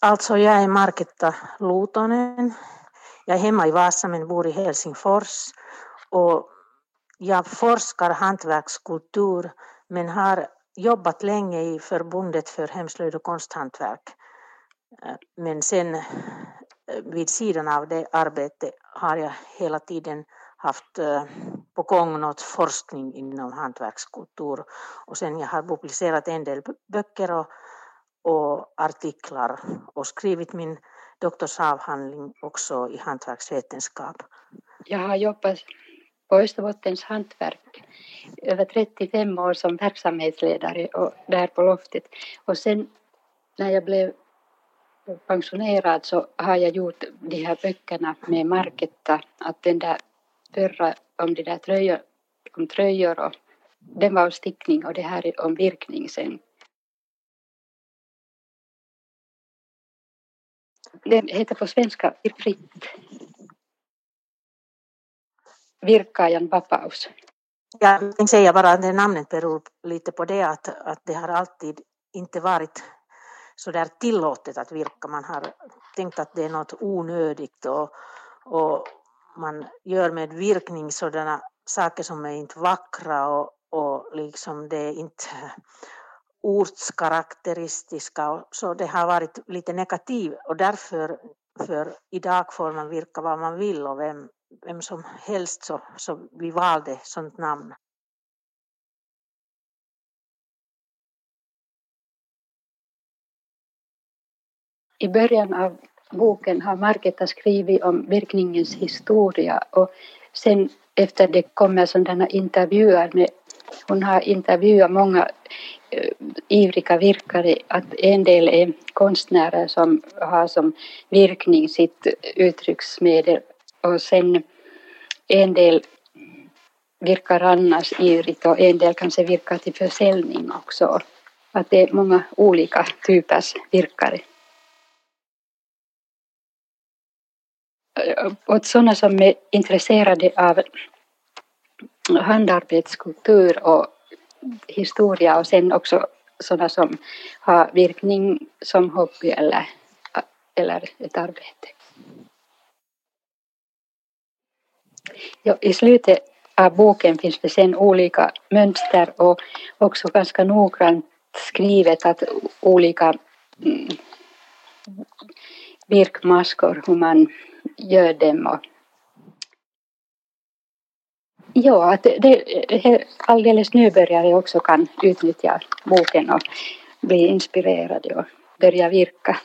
Alltså jag är Marketta Lutonen. Jag är hemma i Vasa men bor i Helsingfors. Och jag forskar hantverkskultur men har jobbat länge i förbundet för hemslöjd och konsthantverk. Eh, men sen eh, vid sidan av det arbetet har jag hela tiden haft eh, på gång något forskning inom hantverkskultur och sen jag har publicerat en del böcker och, och artiklar och skrivit min doktorsavhandling också i hantverksvetenskap. Jag har jobbat på Österbottens hantverk över 35 år som verksamhetsledare och där på loftet. Och sen när jag blev pensionerad så har jag gjort de här böckerna med Marketta, att den där förra om de där tröjor, om tröjor och den var om stickning och det här är om virkning sen. Den heter på svenska Virkfritt. Virkajan vapaus. Jag tänkte säga bara att det namnet beror lite på det att, att det har alltid inte varit så där tillåtet att virka. Man har tänkt att det är något onödigt och, och man gör med virkning sådana saker som är inte vackra och, och liksom det är inte ortskaraktäristiska. Så det har varit lite negativt och därför för idag får man virka vad man vill och vem, vem som helst så, så vi valde sånt namn. I början av boken har Margeta skrivit om virkningens historia och sen efter det kommer sådana intervjuer med hon har intervjuat många Eh, ivriga virkare att en del är konstnärer som har som virkning sitt uttrycksmedel och sen en del virkar annars ivrigt och en del kanske virkar till försäljning också. Att det är många olika typers virkare. Eh, åt sådana som är intresserade av handarbetskultur och historia och sen också sådana som har virkning som hobby eller, eller ett arbete. Ja, I slutet av boken finns det sen olika mönster och också ganska noggrant skrivet att olika mm, virkmaskor, hur man gör dem. Och ja, att det, det, alldeles nybörjare också kan utnyttja boken och bli inspirerade och börja virka.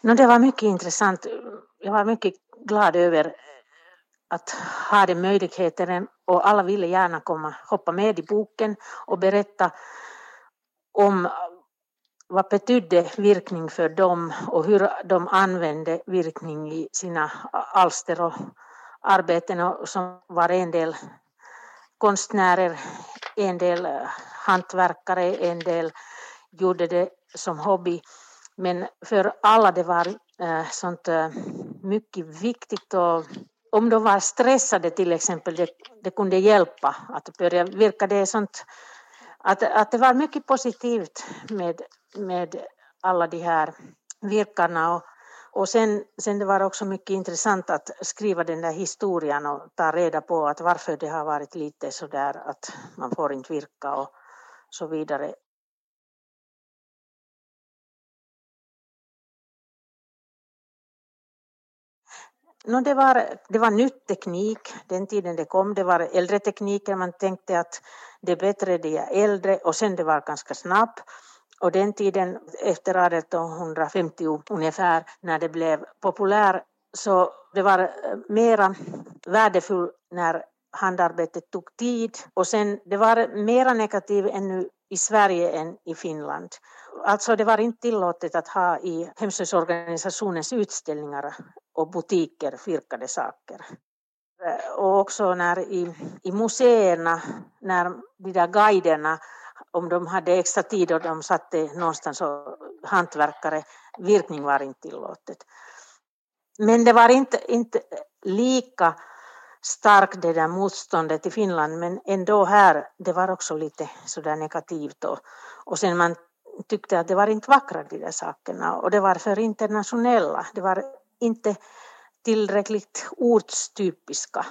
No, det var mycket intressant. Jag var mycket glad över att ha den möjligheten och alla ville gärna komma, hoppa med i boken och berätta om vad betydde virkning för dem och hur de använde virkning i sina alster och arbeten och som var en del konstnärer, en del eh, hantverkare, en del gjorde det som hobby. Men för alla det var eh, sånt eh, mycket viktigt och om de var stressade till exempel, det, det kunde hjälpa att börja virka. Det är sånt att, att det var mycket positivt med, med alla de här virkarna och, och sen, sen det var också mycket intressant att skriva den där historien och ta reda på att varför det har varit lite så där att man får inte virka och så vidare. No, det, var, det var ny teknik den tiden det kom. Det var äldre tekniker. Man tänkte att det är bättre det är äldre och sen det var ganska snabbt. Och den tiden efter 1850 ungefär när det blev populär så det var eh, mera värdefullt när handarbetet tog tid och sen det var mera negativt ännu i Sverige än i Finland. Alltså det var inte tillåtet att ha i hemslöjdsorganisationens utställningar och butiker virkade saker. Eh, och också när i, i museerna, när de där guiderna, om de hade extra tid och de satte någonstans och hantverkare, virkning var inte tillåtet. Men det var inte, inte lika starkt det där motståndet i Finland men ändå här, det var också lite sådär negativt och, och sen man tyckte att det var inte vackra de där sakerna och det var för internationella, det var inte tillräckligt ortstypiska.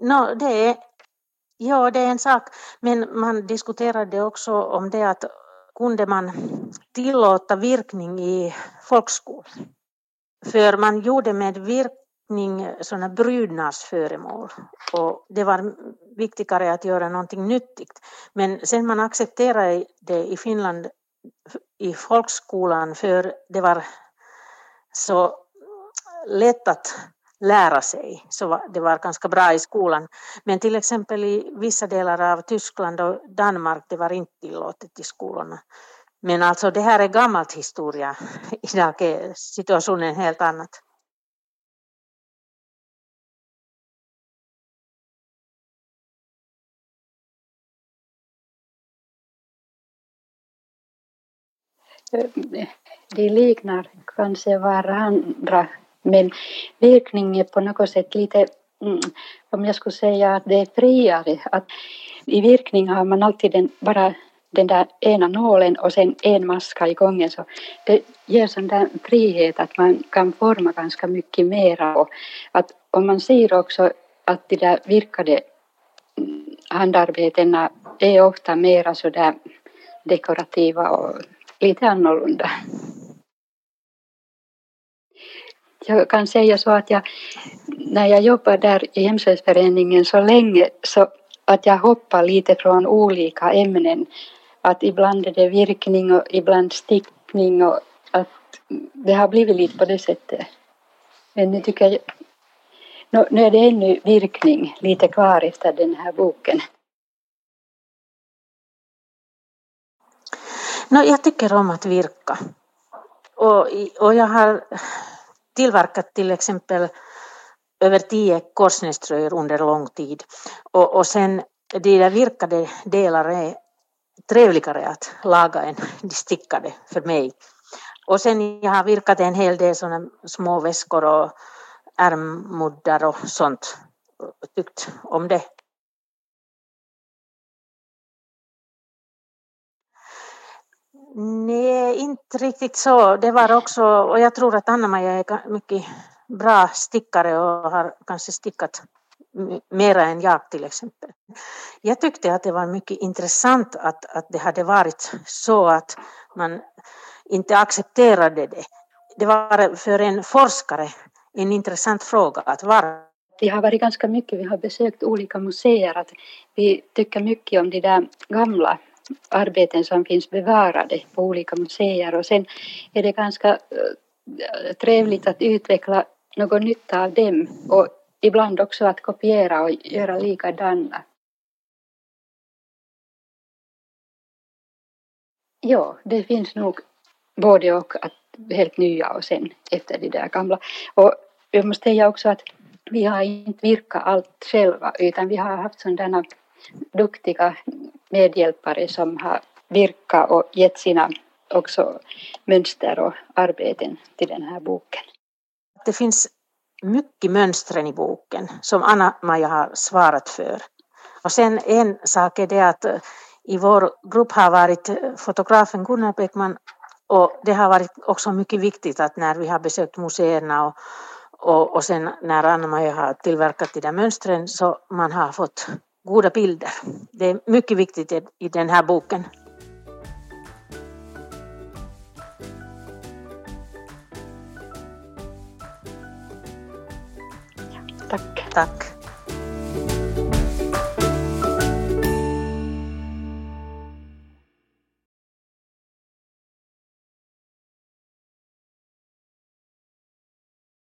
No, det är, ja, det är en sak, men man diskuterade också om det att kunde man tillåta virkning i folkskolan. För man gjorde med virkning sådana brydnadsföremål och det var viktigare att göra någonting nyttigt. Men sen man accepterade det i Finland i folkskolan för det var så lätt att lära sig, så det var ganska bra i skolan. Men till exempel i vissa delar av Tyskland och Danmark, det var inte tillåtet i skolorna. Men alltså det här är gammalt historia. Idag är situationen helt annat. Eh, de liknar kanske varandra men virkning är på något sätt lite, mm, om jag skulle säga att det är friare. Att I virkning har man alltid den, bara den där ena nålen och sen en maska i gången. Så det ger sån där frihet att man kan forma ganska mycket mera. Och att, om man ser också att de där virkade mm, handarbetena är ofta mera så där dekorativa och lite annorlunda jag kan säga så att jag, när jag jobbade där i hemslöjdsföreningen så länge så att jag hoppar lite från olika ämnen. Att ibland är det virkning och ibland stickning och att det har blivit lite på det sättet. Men nu tycker jag, nu är det ännu virkning lite kvar efter den här boken. No, jag tycker om att virka. Och, och jag har tillverkat till exempel över tio korsnäströjor under lång tid. Och, och sen de där virkade delarna är trevligare att laga än de stickade för mig. Och sen jag har virkat en hel del sådana små väskor och ärmmuddar och sånt. Tyckt om det. Nej, inte riktigt så. Det var också, och jag tror att Anna-Maja är mycket bra stickare och har kanske stickat mera än jag till exempel. Jag tyckte att det var mycket intressant att, att det hade varit så att man inte accepterade det. Det var för en forskare en intressant fråga att vara. Det har varit ganska mycket, vi har besökt olika museer, att vi tycker mycket om de där gamla arbeten som finns bevarade på olika museer och sen är det ganska eh, trevligt att utveckla någon nytta av dem och ibland också att kopiera och göra likadana. Ja, det finns nog både och att helt nya och sen efter de där gamla. Och jag måste säga också att vi har inte virkat allt själva utan vi har haft sådana duktiga medhjälpare som har virkat och gett sina också mönster och arbeten till den här boken. Det finns mycket mönstren i boken som Anna-Maja har svarat för. Och sen en sak är det att eh, i vår grupp har varit eh, fotografen Gunnar Bäckman och det har varit också mycket viktigt att när vi har besökt museerna och, och, och sen när Anna-Maja har tillverkat de där mönstren så man har fått goda bilder. Det är mycket viktigt i den här boken. Tack. Tack.